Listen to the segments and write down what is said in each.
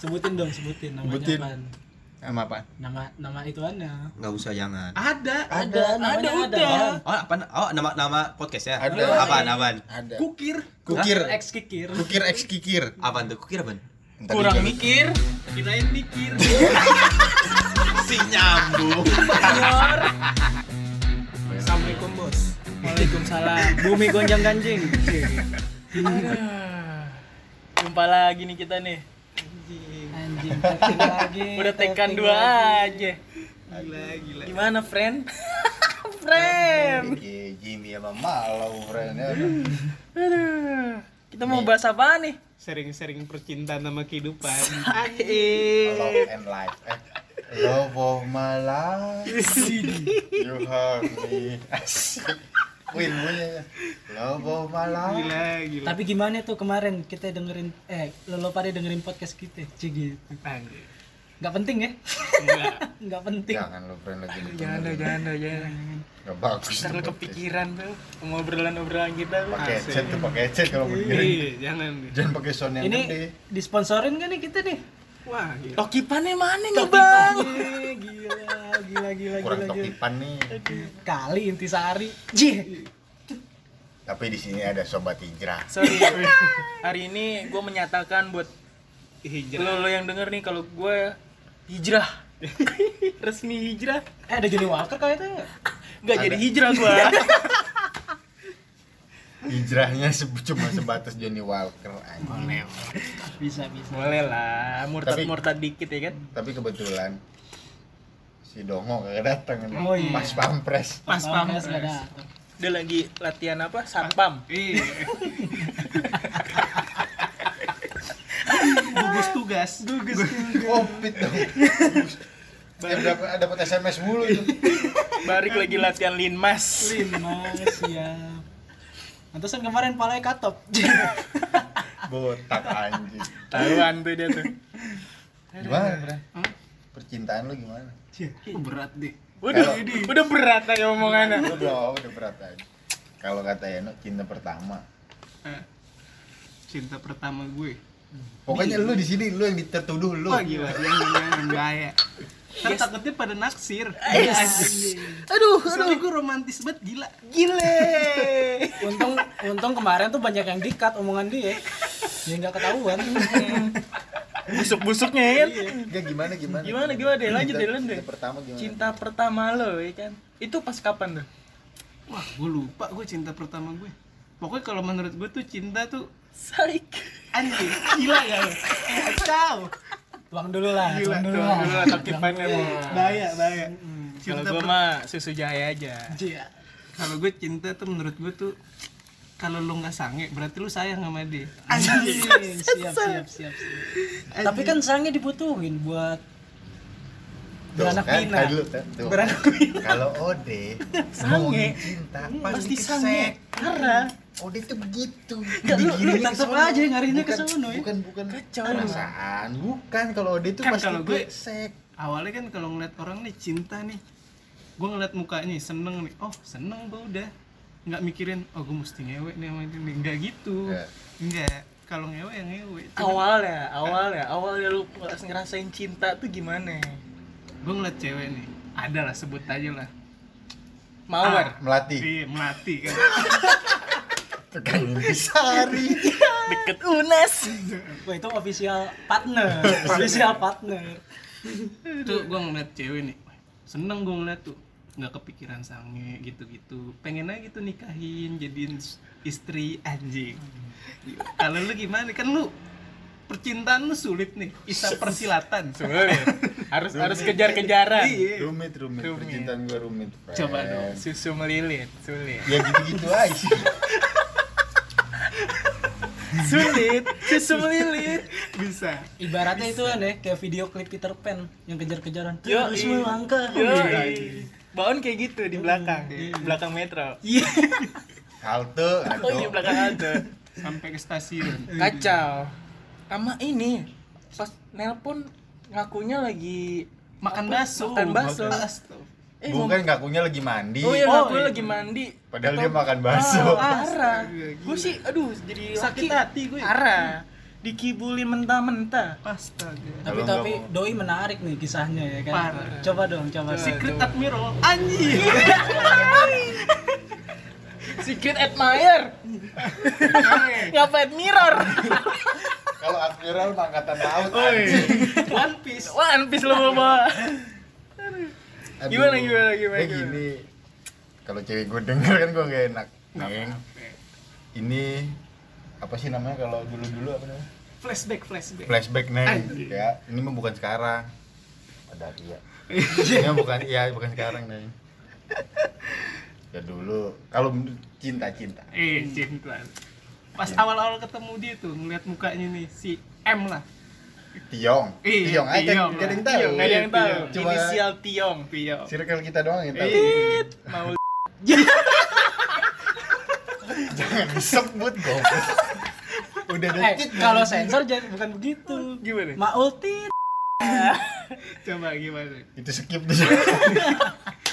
Sebutin dong, sebutin namanya Sebutin. apaan? Nama apa? Nama nama ituannya. Nggak usah jangan. Ada, Ada, namanya ada. udah. Oh, apa? Oh, nama nama podcast ya? Ada. Apaan? Apaan? Ada. Kukir. Kukir. Ex kikir. Kukir X kikir. Apaan tuh? Kukira apaan? Ntar Kurang dijawab. mikir, kirain mikir. Si nyambung. Assalamualaikum bos. Waalaikumsalam. Bumi gonjang ganjing. Jumpa lagi nih kita nih. Anjing, lagi. Udah tekan dua lagi. aja. Gila, gila. Gimana, friend? friend. Jimmy sama Malau friend ya. Aduh. Kita mau bahas apa nih? Sering-sering percintaan sama kehidupan. Love and life. Eh, love of my life. You have me. Win punya. Of my life. Gila, gila. Tapi gimana tuh kemarin kita dengerin eh lo, lo pada dengerin podcast kita, Cik gitu. Anjir. Nggak penting ya? Enggak. Nggak penting. Jangan lo friend lagi Jangan dong, jangan dong, jangan. Gak bagus. Ntar tuh kepikiran tuh ngobrolan-ngobrolan kita tuh. Pakai Asik. headset tuh, pakai headset kalau begini. Iya, jangan. Jangan pakai sound yang Ini gede. disponsorin kan nih kita nih? Wah, gila. Tokipannya mana nih, Bang? Gila, gila, gila, Kurang gila, tokipan nih. Kali intisari. Jih. Tapi di sini ada sobat hijrah. Sorry. Hari ini gue menyatakan buat Hijrah. lo, lo yang denger nih kalau gue hijrah. Resmi hijrah. Eh ada Johnny Walker kayaknya Ada. jadi hijrah gua. Hijrahnya se- cuma sebatas Johnny Walker anjing. Bisa, bisa. Boleh lah, murtad-murtad dikit ya kan. Tapi kebetulan si Dongo kagak datang nih. Oh iya. Pas pampres. Pas pampres. nggak datang. Dia lagi latihan apa? Satpam. Iya. Gugus tugas. Gugus Covid dong. Eh, dapat SMS mulu tuh. Balik lagi latihan linmas. Lima, siap. Mantesan kemarin palanya katop. Botak anjing. Tahuan tuh dia tuh. Gimana, Bro? Percintaan lu gimana? Oh, berat deh. Udah, Kalau- udah berat aja omongannya. Udah, udah berat aja. Kalau kata Eno cinta pertama. Eh, Cinta pertama gue. Pokoknya lu di sini lu yang ditertuduh lu. Wah, gila. Jangan, jangan bahaya. Ntar takutnya pada naksir. Aduh, Soalnya gue romantis banget, gila. gile. untung untung kemarin tuh banyak yang dikat omongan dia. Ya nggak ketahuan. Busuk-busuknya ya kan. Enggak gimana gimana? Gimana, gimana deh, lanjut deh, lanjut deh. Cinta pertama gimana? Cinta pertama lo ya kan. Itu pas kapan tuh? Wah, gue lupa gue cinta pertama gue. Pokoknya kalau menurut gue tuh cinta tuh Saik. anjing, gila ya lu. Kacau. Tuang dulu lah, Gila, tuang dulu tuang lah. dulu lah, tokipannya, Bang. Bahaya, bahaya. Kalau Cinta gua per- mah susu jaya aja. Iya. kalau gue cinta tuh menurut gue tuh kalau lu nggak sange berarti lu sayang sama dia. Siap, siap, siap, siap. Tapi kan sange dibutuhin buat Tuh, beranak kan, pinak. kan kan. Beranak pinak. Kalau Ode Sange. cinta Pasti kesek. sange. Parah. Ode tuh begitu. Lu- lu sono. aja ngarinya ke Bukan- sono ya. Bukan bukan Kacau. perasaan, bukan kalau Ode tuh Kan pasti kalau gue- sek. Awalnya kan kalau ngeliat orang nih cinta nih, gue ngeliat mukanya seneng nih, oh seneng gue udah, nggak mikirin, oh gue mesti ngewe nih sama ini, nggak gitu, Ya. nggak. Kalau ngewe ya ngewe. Awal ya, awal ya, awal ya lu ngeras- ngerasain cinta tuh gimana? Gue ngeliat cewek nih, ada lah sebut aja lah. Mawar. Melati. Iya, melati kan. Tekan intisari. Deket Unas. Wah, itu official partner. official partner. tuh gue ngeliat cewek nih seneng gue ngeliat tuh nggak kepikiran sange gitu-gitu pengen aja gitu nikahin jadiin istri anjing kalau lu gimana kan lu percintaan lu sulit nih isa persilatan Sulit. harus harus kejar-kejaran. Iya. Rumit, rumit. Rumit. Percintaan gue rumit. friend. Coba dong. Susu melilit, sulit. Ya gitu-gitu aja. Sulit, susu melilit. bisa Ibaratnya itu kan ya, kayak video klip Peter Pan yang kejar-kejaran. Yo, Terus iya. melangkah. Yo, Baon kayak gitu di belakang, belakang metro. Iya. Halte, halte. Oh iya belakang ada. sampai ke stasiun Kacau. Sama ini pas nelpon ngakunya lagi makan bakso Makan bakso. Eh Bukan ngakunya lagi mandi. Oh iya Oh, ngakunya iya. lagi mandi. Padahal Atau- dia makan bakso. Ah, parah. Gue sih aduh jadi sakit laki hati gue parah. dikibulin mentah-mentah Astaga. Tapi tapi nggak doi menarik nih kisahnya ya kan. Parah. Coba dong, coba. Secret coba. Admiral. Anjing. secret admirer ngapain mirror Kalau admiral angkatan laut. One Piece. One Piece lo bawa Aduh. Gimana, gimana, gimana, gimana? gini. Kalau cewek gue denger kan gue gak enak. Neng. Ini apa sih namanya kalau dulu-dulu apa namanya? Flashback, flashback. Flashback neng. Ya, ini mah bukan sekarang. Ada iya. Ini bukan iya bukan sekarang neng. Ya dulu kalau cinta-cinta. Eh, cinta. Pas awal-awal ketemu dia tuh ngeliat mukanya nih si M lah. Tiong. Iya, Tiong aja Tiong gak ada yang tahu. Tiong, nggak ada yang tahu Cuma inisial Tiong Pio. circle kita doang yang tahu. Tit, mau Jangan disebut goblok. Udah ada Eh, tit, kalau sensor jadi bukan begitu. gimana Maulti. Coba gimana? itu skip deh.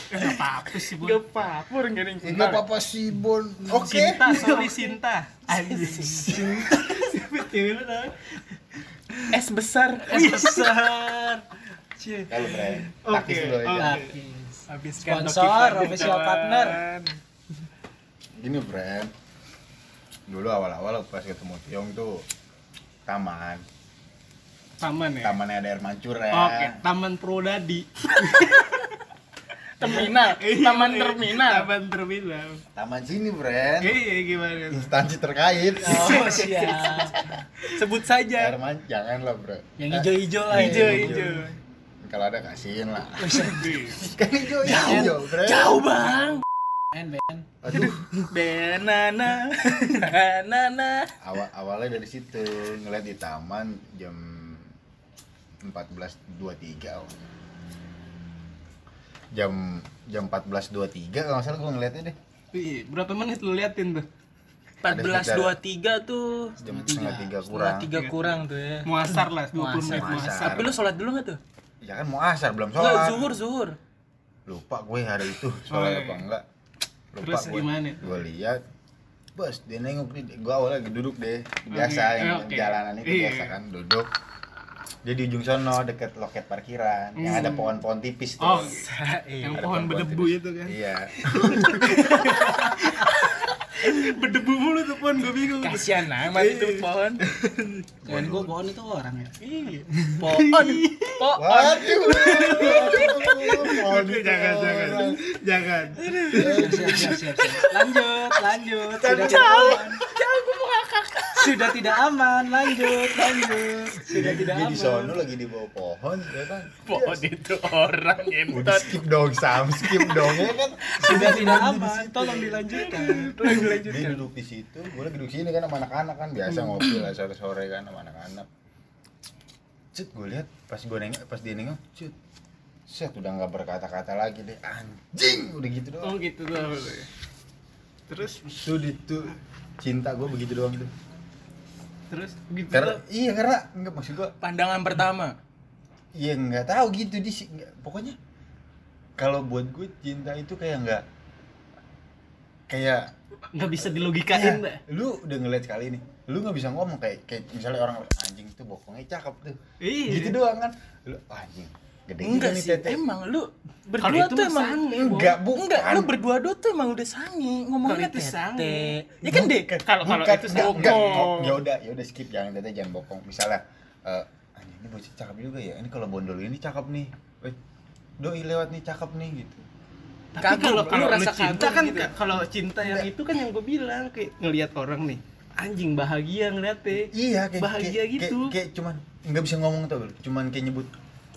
Gak apa-apa sih, Bun. gak papur gak ada yang Enggak Eh, apa-apa sih, Bon. Oke. Sinta, sorry Sinta. Anjing. Siapa cewek lu tau? Es besar Es besar. Kalau Bre. Oke, Takis dulu ya. oke. Sponsor, official partner. Gini, Bren. Dulu awal-awal pas ketemu Tiong tuh taman. Taman ya? Tamannya ada air mancur ya. Oke, Taman Prodadi. terminal taman terminal Taman terminal. Taman sini, Bren. Iya, gimana? Instansi terkait. Oh, siap. sebut saja mancur jangan lah, Bro. Yang hijau-hijau lah. ya. hijau hijau Kalau ada kasihin lah. Iya. Kan hijau hijau, Bren. jauh bang Ben, Ben. Aduh. benana nana Awal awalnya dari situ ngeliat di taman jam 14.23 awal. Jam jam 14.23 kalau nggak salah gue ngeliatnya deh. Iya, berapa menit lu liatin tuh? 14.23 tuh Jam setengah tiga Setengah kurang. tiga kurang tuh ya Muasar lah, 20 menit Muasar. muasar. tapi lu sholat dulu nggak tuh Ya kan mau asar belum sholat. zuhur zuhur Lupa gue hari itu Oh, sholat iya. apa enggak. Lupa Terus gue. gimana? Gue lihat Bos, dia nengok nih, gue awalnya lagi duduk deh Biasa Oke, yang oke. jalanan itu Iya. biasa kan, duduk Dia di ujung sono deket loket parkiran Yang ada pohon-pohon tipis tuh Oh, Iya. yang Ada pohon pohon-pohon berdebu tipis. itu kan. Iya Berdebu mulu tuh pohon, gue bingung. kasihan amat itu pohon Dan gue pohon itu orang ya. Iya. pohon pohon Waduh Oke, jangan, jangan. Jangan. Siap, siap, siap, siap, siap. Lanjut, lanjut. Sudah tidak aman. Sudah tidak aman. Lanjut, lanjut. Sudah tidak Dia aman. di sono lagi di bawah pohon ya kan pohon itu orang Udah ngentot skip dong Sam, skip dong ya kan Sudah tidak aman. Tolong dilanjutkan. Tolong Dia dilanjutkan. duduk di situ, gue lagi duduk sini kan sama anak-anak kan Biasa ngopi lah sore-sore kan sama anak-anak Cut, gue lihat pas gue nengok, pas dia nengok Cut, set udah nggak berkata-kata lagi deh Anjing, udah gitu Oh doang gitu tuh. Terus, Tuh, di, tuh cinta gue begitu doang tuh terus gitu. Karena, iya karena, enggak maksud gue pandangan pertama Iya nggak tahu gitu di nggak- pokoknya kalau buat gue cinta itu kayak nggak kayak nggak bisa dilogikain, Mbak. ya, lu udah ngeliat sekali nih lu nggak bisa ngomong kayak kayak misalnya orang anjing tuh bokongnya cakep tuh Iya. gitu doang kan lu "Wah, anjing gede enggak nih sih tete emang lu berdua itu tuh emang sange, enggak bukan enggak lu berdua dua tuh emang udah sange ngomongnya tete sange. ya kan deh Kalau- kalau itu enggak, bokong. enggak. Ya udah ya udah skip jangan tete jangan bokong misalnya eh anjing ini bocah cakep juga ya ini kalau bondol ini cakep nih Weh, doi lewat nih cakep nih gitu Tapi kalau kalau lu rasa cinta kan gitu. ka- kalau cinta yang itu kan yang gue bilang kayak ngelihat orang nih anjing bahagia ngeliatnya. Iya kayak Bahagia kayak, gitu. Kayak, kayak cuman nggak bisa ngomong tau, Bel. cuman kayak nyebut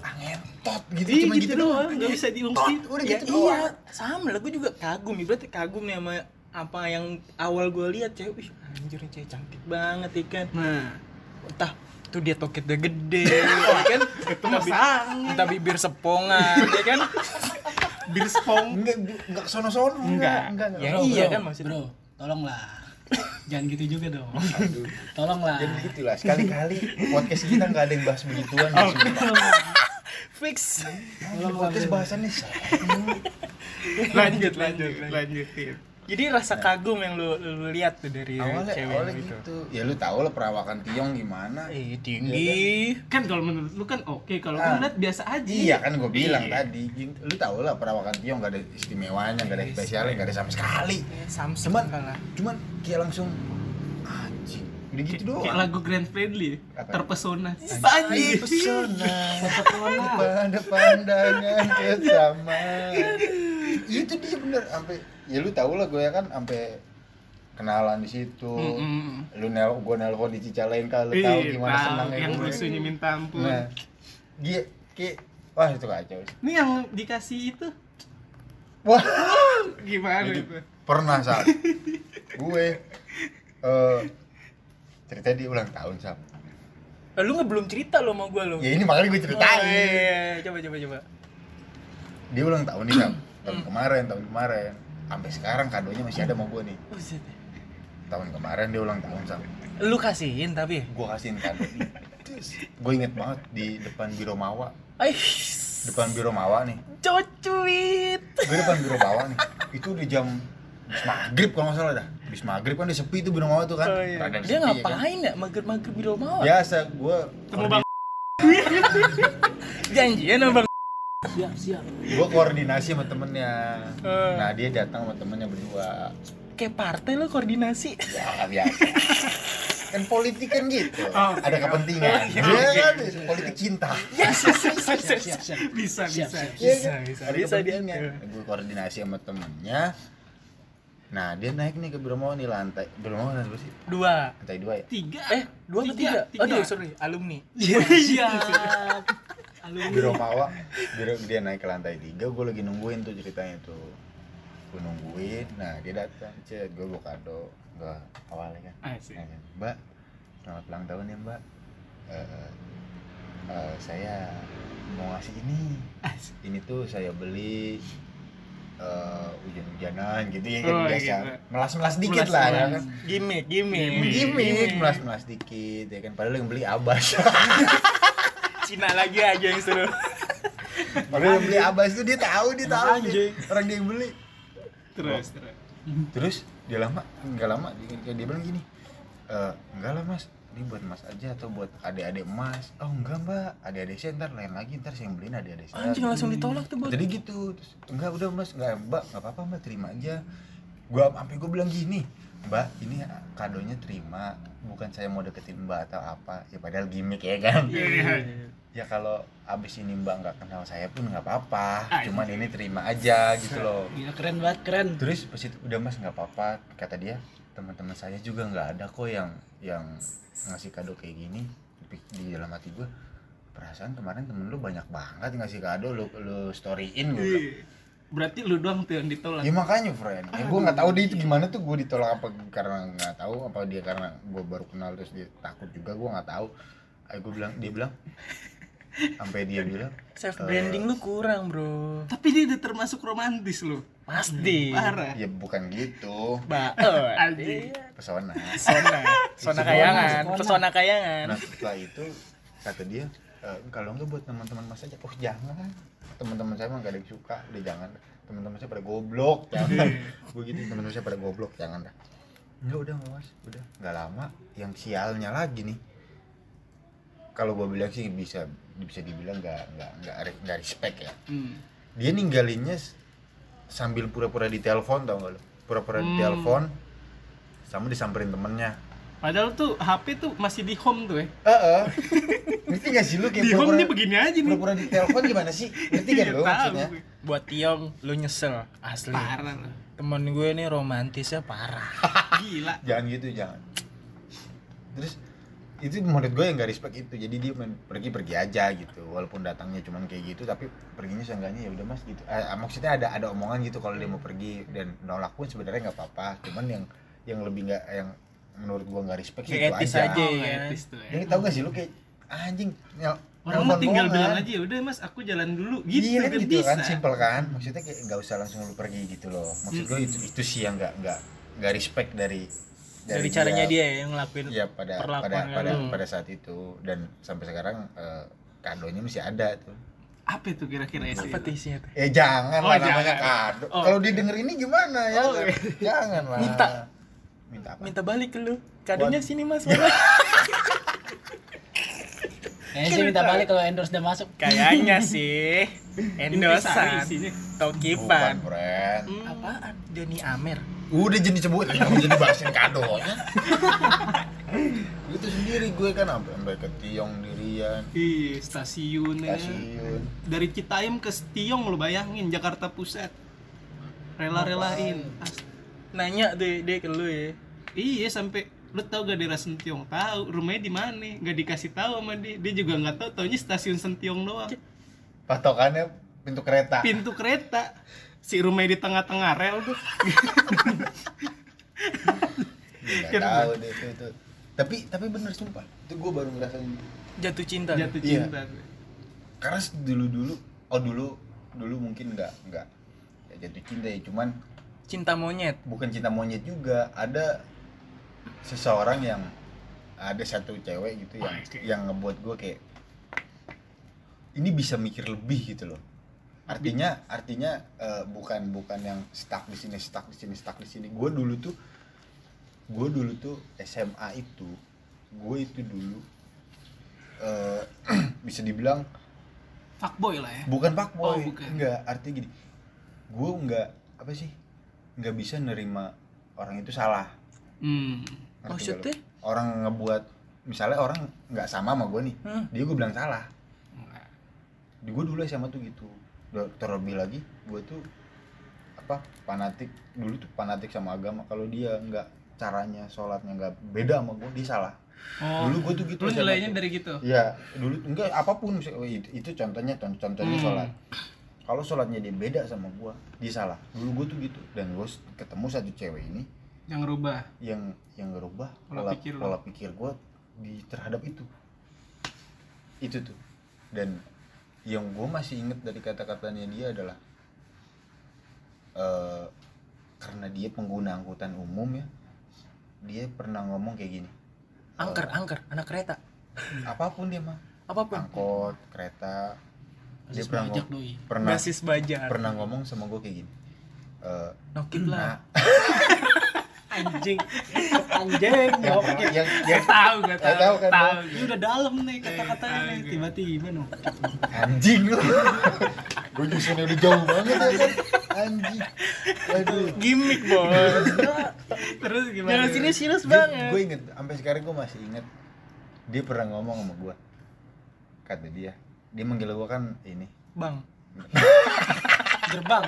ah ngentot gitu, Iya cuman gitu, doang, nggak bisa diungkit. Udah ya gitu iya doang. sama lah gue juga kagum ibaratnya kagum nih sama apa yang awal gue lihat cewek wih anjir cewek cantik banget ikan Nah, entah tuh dia toketnya gede ya kan itu sange. entah bibir sepongan ya kan Bir spong. Enggak enggak sono-sono Enggak. enggak. enggak. Ya, Bro, iya bro, kan maksudnya. Bro, tolonglah. Jangan gitu juga dong. Tolonglah. Jadi gitulah sekali-kali podcast kita nggak ada yang bahas begituan ya, sumpah. Fix Ini podcast bahasannya Lanjut, lanjut, lanjutin. Jadi rasa kagum yang lu lu, lu lihat tuh dari awalnya cewek awalnya gitu. gitu ya lu tau lah perawakan Tiong gimana Eh, tinggi. kan kalau menurut lu kan oke kalau Ah. gue liat biasa aja Iya kan gue bilang Iya. tadi, lu tau lah perawakan Tiong gak ada istimewanya, gak ada spesialnya, gak ada sama sekali. Samsung Cuman, kalah. cuman kayak langsung udah gitu doang. kayak lagu Grand Friendly Apa? terpesona Anjing pesona pada pandangan kesamaan. Itu dia bener, sampai ya lu tau lah gue ya kan sampai kenalan di situ. Mm-mm. Lu nel, gue nelpon di Cicalengka, lu Ih, tahu gimana tahu, senangnya yang gue. musuhnya minta ampun Nah, dia kayak wah itu kacau. ini yang dikasih itu Wah, gimana Jadi, itu pernah saat gue eh cerita dia ulang tahun sam Eh, lu nggak belum cerita lo sama gua lo. ya ini makanya gue Oh, ceritain iya, iya, iya. coba coba coba. dia ulang tahun nih sam tahun kemarin tahun kemarin sampai sekarang kadonya masih ada sama gue nih Buset. tahun kemarin dia ulang tahun sam Lu kasihin tapi. gue kasihin kado gue inget banget di depan biro mawa Ais. depan biro mawa nih Cocuit. gue depan biro mawa nih itu udah jam Bis maghrib kalau nggak salah dah Bis maghrib kan udah sepi tuh biro mawa tuh kan Oh, iya. Rada Dia sepi ya kan. ngapain ya mager-mager di rumah? biasa gue Temu bang Janjian sama Bang. Siap, siap. gue koordinasi sama temennya Eh. nah dia datang sama temennya berdua Kayak partai lo koordinasi. ya biasa kan politik kan gitu Oh, ada kepentingan Oh, iya, Iya oke. kan politik cinta Siap, siap, siap, siap. bisa Siap, bisa siap. Iya Bisa, kan? bisa. ada Bisa dia. kepentingan gue koordinasi sama temennya nah dia naik nih ke Bromo nih lantai. Bromo lantai berapa sih? Dua. lantai dua ya? Tiga. Eh, dua atau tiga? Aduh, sorry, alumni. Siap. Biro Mawa biro dia naik ke lantai tiga. Gue lagi nungguin tuh ceritanya tuh. Gue nungguin. Nah dia datang. Cet gue bawa kado. Gue awalnya kan. Asik. Nah, mbak selamat ulang tahun ya mbak. Eh, eh, saya mau ngasih ini. Asik. ini tuh saya beli eh hujan-hujanan gitu ya kan Oh, biasa. gitu. melas-melas dikit lah ya kan. Gimik, gimik. gimmick melas-melas dikit ya kan. Padahal yang beli abas Cina lagi aja yang suruh. padahal yang beli abas itu dia tahu dia tahu dia, orang dia yang beli. Terus terus. Terus dia lama nggak lama dia, dia bilang gini e, enggak lah mas ini buat mas aja atau buat adik-adik emas oh enggak mbak. Adik-adik saya ntar lain lagi ntar saya yang beliin adik-adik saya. Anjing langsung ditolak tuh, Bos. jadi gitu. Terus enggak udah mas. Enggak mbak nggak apa-apa mbak. Terima aja. Gua sampai gua bilang gini mbak ini kadonya terima. Bukan saya mau deketin mbak atau apa. Ya padahal gimmick ya kan. Iya. ya kalau abis ini mbak nggak kenal saya pun nggak apa-apa. Ah, cuman ini terima aja gitu loh. Gila keren banget, keren. terus pas itu udah mas nggak apa-apa. Kata dia teman-teman saya juga nggak ada kok yang yang ngasih kado kayak gini di, di dalam hati gue perasaan kemarin temen lu banyak banget ngasih kado lu lu storyin gue bilang. Iya. berarti lu doang tuh yang ditolak ya makanya friend ya gue nggak tahu dia itu gimana tuh gue ditolak apa karena nggak tahu apa dia karena gue baru kenal terus dia takut juga gue nggak tahu Ayo gue bilang dia bilang sampai dia bilang Self branding lu kurang, Bro. tapi dia udah termasuk romantis lu Pasti. parah ya bukan gitu Ba Anjing. pesona Pesona. Pesona kayangan, pesona kayangan. Nah setelah itu kata dia "Eh, kalau enggak buat teman-teman mas aja. Oh jangan. Teman-teman saya mah gak ada yang suka. Udah jangan. Teman-teman saya pada goblok. Jangan. Begitu teman-teman saya pada goblok. Jangan dah. Enggak udah nggak mas. Udah nggak lama. Yang sialnya lagi nih. Kalau gua bilang sih bisa bisa dibilang nggak nggak nggak re- nggak respect ya. Hmm. Dia ninggalinnya sambil pura-pura di telepon tau gak lo? Pura-pura di Hmm. telepon sama disamperin temennya. padahal tuh HP tuh masih di home tuh ya Heeh. Ngerti gak sih lu kayak di home dia begini aja nih pura-pura di telepon gimana sih? Ngerti gak Iya, lu tahu maksudnya? Buat Tiong, lu nyesel. Asli. parah Temen gue nih romantisnya parah. gila Jangan gitu, jangan. Terus itu menurut gue yang gak respect itu. Jadi dia main pergi-pergi aja gitu. Walaupun datangnya cuman kayak gitu tapi perginya seenggaknya ya udah mas gitu. Eh, maksudnya ada ada omongan gitu kalau dia mau pergi dan nolak pun sebenarnya nggak apa-apa. Cuman yang yang lebih nggak yang menurut gue nggak respect Kayak itu etis aja, aja. oh, ya. etis tuh ya. Jadi tau gak sih lu kayak anjing nyel, orang mah tinggal bilang aja udah mas aku jalan dulu. Gitu iya kan kan gitu bisa. kan simple kan. Maksudnya kayak nggak usah langsung lu pergi gitu loh. Maksud gue itu itu sih yang nggak nggak nggak respect dari Dari caranya dia yang ngelakuin. ya pada perlakuan pada kan pada lu. pada saat itu dan sampai sekarang eh, kadonya masih ada tuh Apa itu kira-kira SD? Apa tuh isinya tuh? Eh jangan Oh, lah namanya jangan. kado. Oh. Kalau didengar ini gimana ya? Oh, kan? iya. Jangan lah. Minta. Minta apa? Minta balik ke lu. Kadonya What? sini Mas. Kayaknya sih minta balik kalau endorse udah masuk. Kayaknya sih. Isinya. Bukan, Tokipan. friend. Hmm. Apaan? Johnny Amer. Udah jadi kamu jadi bahasin kadonya. itu sendiri gue kan sampai sampai ke Tiong dirian, Iya, stasiun ya. stasiun. Dari Citayam ke Tiong lo bayangin Jakarta Pusat. Rela-relain. Nanya deh dia ke lu ya. Iya sampai lu tau gak daerah Sentiong tahu rumahnya di mana nggak dikasih tahu sama dia dia juga nggak tahu taunya stasiun Sentiong doang Patokannya pintu kereta. pintu kereta si rumahnya di tengah-tengah rel tuh Nggak Kenapa? tahu deh itu, itu. Tapi tapi bener sumpah. Itu gue baru ngerasain. Jatuh cinta. jatuh Iya. cinta Karena dulu dulu, oh dulu dulu mungkin nggak nggak ya jatuh cinta ya, cuman Cinta monyet. bukan cinta monyet juga. Ada seseorang yang ada satu cewek gitu yang Oke. yang ngebuat gue kayak ini bisa mikir lebih gitu loh artinya artinya eh, bukan bukan yang stuck di sini stuck di sini stuck di sini gue dulu tuh gue dulu tuh SMA itu gue itu dulu eh, bisa dibilang fuckboy lah ya bukan pak Oh, bukan. enggak artinya gini gue enggak apa sih nggak bisa nerima orang itu salah hmm. Maksudnya? lo? orang ngebuat misalnya orang nggak sama sama gue nih Hmm. dia gue bilang salah di gue dulu SMA tuh gitu terlebih lagi gue tuh apa fanatik. Dulu tuh fanatik sama agama. Kalau dia nggak caranya sholatnya nggak beda sama gue dia salah. Oh. Dulu gue tuh gitu lu nilainya dari gitu? Iya, dulu enggak apa pun oh, itu, contohnya contoh contohnya Hmm. sholat. Kalau sholatnya dia beda sama gua, dia salah. Dulu gua tuh gitu. Dan gua s- ketemu satu cewek ini. Yang rubah yang yang ngerubah Pola pola pikir pola pikir gua di terhadap itu. Itu tuh. Dan yang gua masih inget dari kata-katanya dia adalah eh karena dia pengguna angkutan umum ya, dia pernah ngomong kayak gini. Angker, angker, anak kereta. Apa pun dia mah, Apa pun. angkot, kereta, dia Basis pernah pajak ngom- doi. pernah Basis bajar. pernah ngomong sama gue kayak gini Eh, Nokip nah, lah. Anjing. Anjing. yang, yang, yang, tahu gak Nggak tahu kan, tahu Ini udah dalam nih kata-katanya nih. Astaga. Tiba-tiba noh. anjing lu gue justru udah jauh banget ya kan anjing aduh Gimik, Bos. terus gimana Jangan sini serius gue banget. inget sampai sekarang gue masih inget dia pernah ngomong sama gue kata dia dia manggil gue kan ini Bang. Gerbang.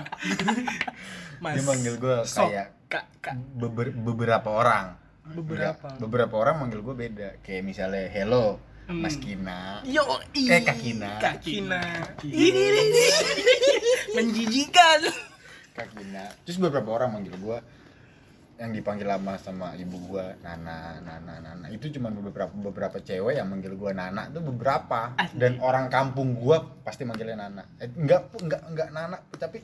Mas. dia manggil gue Sok. kayak Kak, kak. beber- beberapa orang Beberapa. Enggak, beberapa orang manggil gue beda kayak misalnya hello Hmm. Mas Kina Yo, Eh, Kak Kina. Kak Kina. Ini, ini. Menjijikan. Kak Gina. Terus beberapa orang manggil gua yang dipanggil lama sama ibu gua Nana, Nana, Nana. Itu cuma beberapa beberapa cewek yang manggil gua Nana itu beberapa. Dan orang kampung gua pasti manggilnya Nana. Eh, enggak enggak enggak Nana, tapi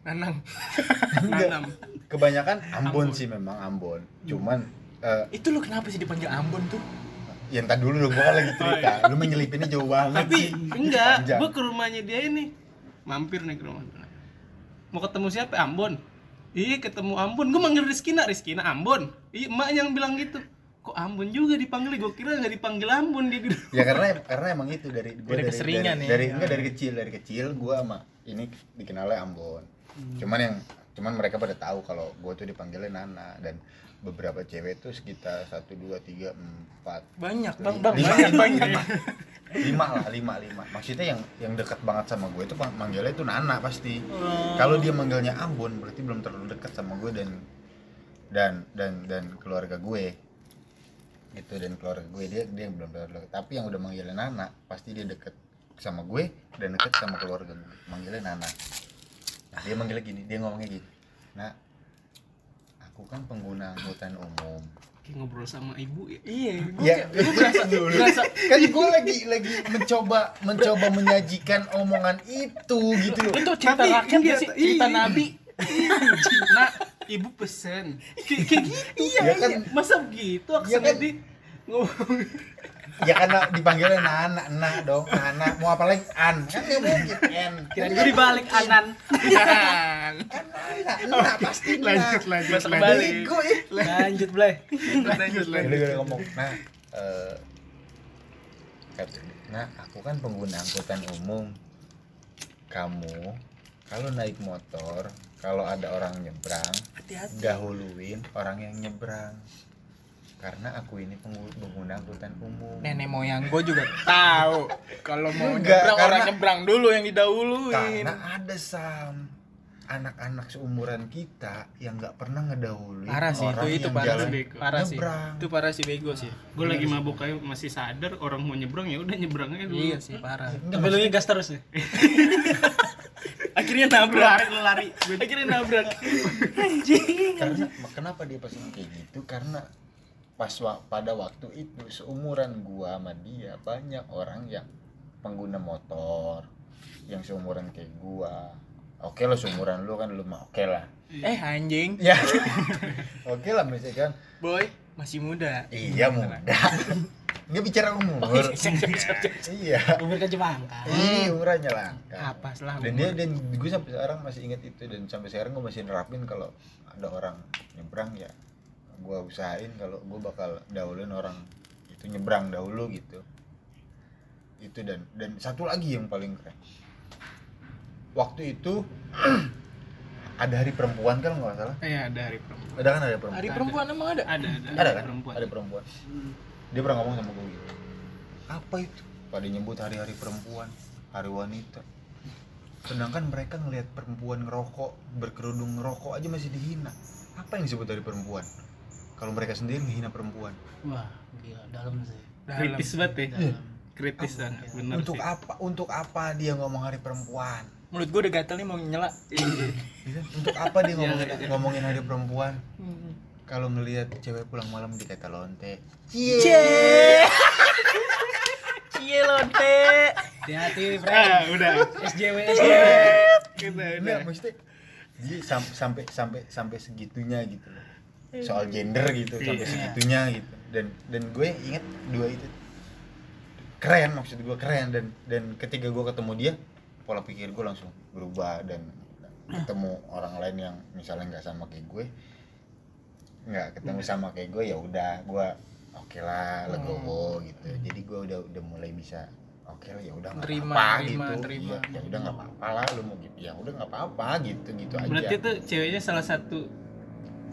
Nanang. enggak. Nanam. Kebanyakan Ambon, Ambon. sih memang Ambon. Cuman eh Itu lu kenapa sih dipanggil Ambon tuh? ya entar dulu dong gua kan lagi cerita. Lu menyelipinnya jauh banget. tapi sih. enggak Panjang. gua ke rumahnya dia ini mampir nih ke rumah mau ketemu siapa Ambon iya ketemu Ambon gua manggil Rizkina Rizkina Ambon iya emak yang bilang gitu kok Ambon juga dipanggil gua kira nggak dipanggil Ambon dia gitu ya karena karena emang itu dari gua Dari dari keseringan dari, ya. dari enggak dari kecil dari kecil gua sama ini dikenalnya Ambon cuman yang cuman mereka pada tahu kalau gua tuh dipanggilnya Nana dan beberapa cewek tuh sekitar satu dua tiga empat Banyak, Bang. Bang, lima, banyak, lima, banyak. lima. lima lah lima lima maksudnya yang yang dekat banget sama gue itu manggilnya itu Nana pasti Oh. kalau dia manggilnya Ambon berarti belum terlalu dekat sama gue dan dan dan dan keluarga gue gitu dan keluarga gue dia dia yang belum dekat tapi yang udah manggilnya Nana pasti dia deket sama gue dan deket sama keluarga gue. Manggilnya Nana. Nah, dia manggilnya gini dia ngomongnya gini. Nah aku kan pengguna angkutan umum. Kayak ngobrol sama ibu ya? Iya, gua ya kayak- gua berasa, dulu. berasa kan gue lagi lagi mencoba mencoba menyajikan omongan itu gitu loh. Itu cerita Tapi rakyat gak sih? Cerita iya. nabi. nah ibu pesen kayak gitu Ya kan- masa begitu Ya aksennya kan- di ngomong ya karena dipanggilnya Nana, Nah dong, Nana. Mau apa lagi? An, kan nggak mungkin N. Gue dibalik Anan. Kan Nana, Nah pasti Nah. lanjut lanjut lanjut ya. Lanjut, Blay. lanjut Jadi lanjut gue ngomong, nah, eh, nah aku kan pengguna angkutan umum. Kamu kalau naik motor, kalau ada orang nyebrang, Hati-hati. dahuluin orang yang nyebrang. Karena aku ini penggu- pengguna angkutan umum. Nenek moyang gue juga tahu kalau mau Enggak, nyebrang orang karena- nyebrang dulu yang didahuluin. Karena ada sam anak-anak seumuran kita yang nggak pernah ngedahuluin Parah sih, orang itu- itu yang parah jalan sih. Parah sih. nyebrang. Itu parah sih bego sih. gue lagi mabuk aja masih sadar orang mau nyebrang ya udah nyebrangnya dulu Iya sih parah. Tapi lu gas terus ya. Akhirnya nabrak. lari lu lari. Akhirnya nabrak. karena kenapa dia pesen kayak gitu? Karena pas wa- pada waktu itu seumuran gua sama dia banyak orang yang pengguna motor yang seumuran kayak gua. Oke lo seumuran lu kan lu mah oke lah. Eh anjing, ya. Oke lah misalkan. Boy masih muda. iya muda nggak bicara umur. Iya. Umur kan cuma angka. Ih, umurnya langka. Apa salah Dan dia dan gue sampai sekarang masih ingat itu dan sampai sekarang gue masih nerapin kalau ada orang nyebrang ya gue usahain kalau gue bakal dahuluin orang itu nyebrang dahulu gitu. Itu dan dan satu lagi yang paling keren. Waktu itu ada hari perempuan kan nggak salah? Eh ada hari perempuan. Ada kan hari perempuan? Hari perempuan emang ada? ada ada, ada kan? Perempuan. Ada perempuan dia pernah ngomong sama gue gitu. Apa itu? Pada nyebut hari-hari perempuan hari wanita. Sedangkan mereka ngelihat perempuan ngerokok berkerudung ngerokok aja masih dihina. Apa yang disebut dari perempuan? Kalau mereka sendiri menghina perempuan. Wah, gila. Dalam sih. kritis banget ya. Dalam. kritis banget bener untuk sih. apa untuk apa dia ngomong hari perempuan? Mulut gue udah gatel nih mau nyela. Gitu. untuk apa dia ngomongin, ngomongin hari perempuan kalau ngelihat cewek pulang malam dikata lonte Cie. Cie lonte. Hati-hati, ah udah SJW, SJW. kita udah Enggak, maksudnya dia sam- sampai sampai sampai segitunya gitu loh. Soal gender gitu, sampai Iya. segitunya gitu. Dan dan gue inget dua itu keren maksud gue keren dan dan ketika gue ketemu dia pola pikir gue langsung berubah dan ketemu orang lain yang misalnya nggak sama kayak gue nggak ketemu sama kayak gue ya udah gue oke lah legowo gitu. Jadi gue udah udah mulai bisa oke lah ya udah nggak apa-apa terima, gitu. terima. Iya, ya udah nggak apa-apa lah lu mau gitu ya udah nggak apa-apa gitu gitu aja. Berarti tuh ceweknya salah satu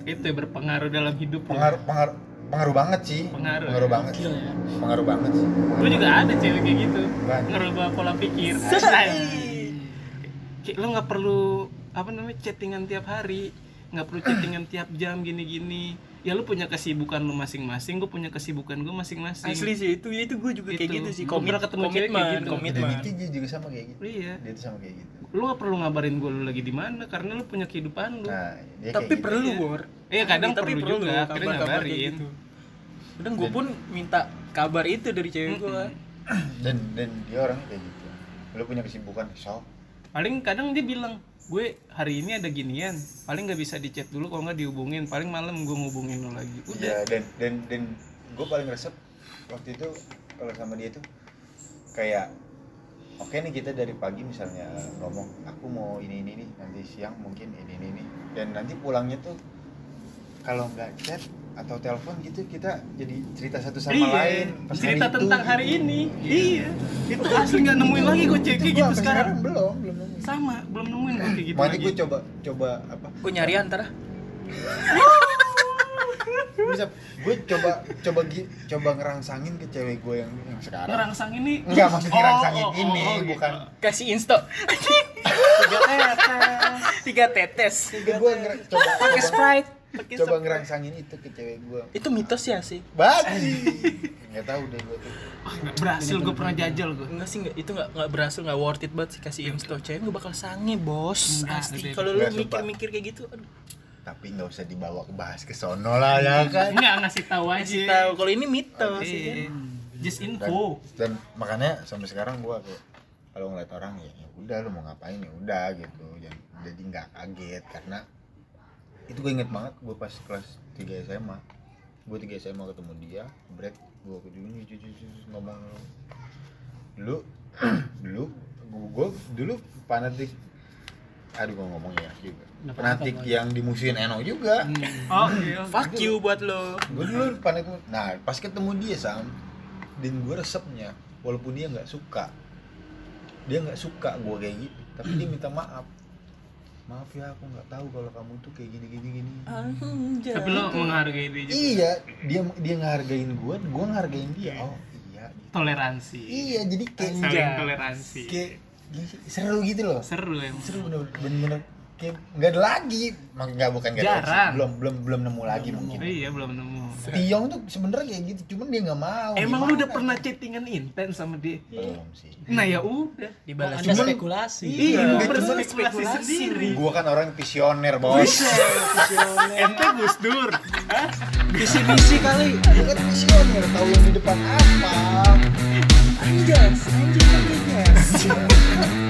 itu ya, berpengaruh dalam hidup lo. pengaruh pengaruh pengaruh banget sih. Pengaruh, pengaruh ya? banget. Gila ya. pengaruh banget sih. Gue juga ada cewek kayak gitu. Banyak. ngerubah pola pikir. Lo nggak perlu apa namanya chattingan tiap hari nggak perlu chattingan tiap jam gini-gini ya lu punya kesibukan lu masing-masing gue punya kesibukan gue masing-masing Asli sih itu ya itu gue juga kayak Itu. gitu sih. Pernah ketemu cewek kayak komitmen, gitu. komitmen. itu dia juga sama kayak gitu iya dia tuh sama kayak gitu lu nggak perlu ngabarin gue lu lagi di mana karena lu punya kehidupan lu nah dia Tapi gitu. perlu, Iya. Bor. Iya, kadang Tapi perlu juga, akhirnya kabar-kabar kayak ngabarin. gitu. Kadang gue pun minta kabar itu dari cewek gue. dan dan dia orangnya kayak gitu lu punya kesibukan sok paling kadang dia bilang gue hari ini ada ginian. Paling nggak bisa di chat dulu kalau nggak dihubungin. Paling malam gue ngubungin lo lagi. Udah. Iya dan dan dan gue paling resep waktu itu kalau sama dia tuh kayak oke nih kita dari pagi misalnya ngomong aku mau ini ini nih nanti siang mungkin ini ini nih dan nanti pulangnya tuh kalau nggak chat atau telepon gitu kita jadi cerita satu sama iya lain. pas cerita hari itu, tentang gitu. hari ini. Iya. Itu asli nggak nemuin lagi gue cek Itu gitu sampai sekarang. belum belum nemu sama belum nemuin gue kayak gitu Makanya lagi. gue coba coba apa? Gue nyari antara. bisa gue coba coba gi- coba ngerangsangin ke cewek gue yang yang sekarang. Ngerangsang ini? Enggak, maksud Oh, ngerangsangin oh, oh, ini, oh, gitu. bukan Kasih insto. Tiga tetes. Tiga tetes. Itu gue coba Pakai coba, Sprite. coba ngerangsangin itu ke cewek gue. Itu mitos ya sih. Baji. Enggak tahu deh gue tuh. Nggak berhasil gue pernah jajal gue Enggak sih enggak itu enggak enggak berhasil enggak worth it banget sih kasih insto. Cewek gue bakal sange, Bos. Udah, Kalau lu mikir-mikir kayak gitu, aduh. Tapi nggak usah dibawa ke bahas ke sono lah ya kan. nggak ngasih tahu aja Kasih tahu kalau ini mitos sih kan. Iya. just Dan, info dan makanya sampai sekarang gue kayak kalau ngeliat orang ya ya udah lu mau ngapain ya udah gitu jadi jadi nggak kaget karena itu gue inget banget gue pas kelas 3 SMA gue tiga SMA ketemu dia break gue ke dulu ngomong dulu dulu gue dulu fanatik. Aduh gue ngomong ya juga Kenapa- fanatik yang dimusuhin Eno juga. Oh, iya. Fuck you buat lo. gue dulu fanatik. Nah pas ketemu dia sam dan gue resepnya walaupun dia nggak suka dia nggak suka gue kayak gitu tapi dia minta maaf maaf ya aku nggak tahu kalau kamu tuh kayak gini gini gini Tapi lo menghargai dia juga. iya dia dia ngehargain gue gue ngehargain dia oh iya gitu. Toleransi. iya jadi kayak Saling toleransi. kayak seru gitu loh Seru emang. seru bener bener kayak nggak ada lagi nggak bukan nggak ada Jarang. belum belum belum nemu lagi mungkin Iya, belum nemu. Tiong tuh sebenarnya kayak gitu cuman dia nggak mau Emang lu udah pernah chattingan intens sama dia? belum sih Nah ya udah. Dibalas Anda spekulasi. Iya, Iya, berspekulasi sendiri. gua kan orang visioner bos Ente Gus Dur. Visi misi kali. gua kan visioner tahu yang di depan apa Anjas, anjing anjas.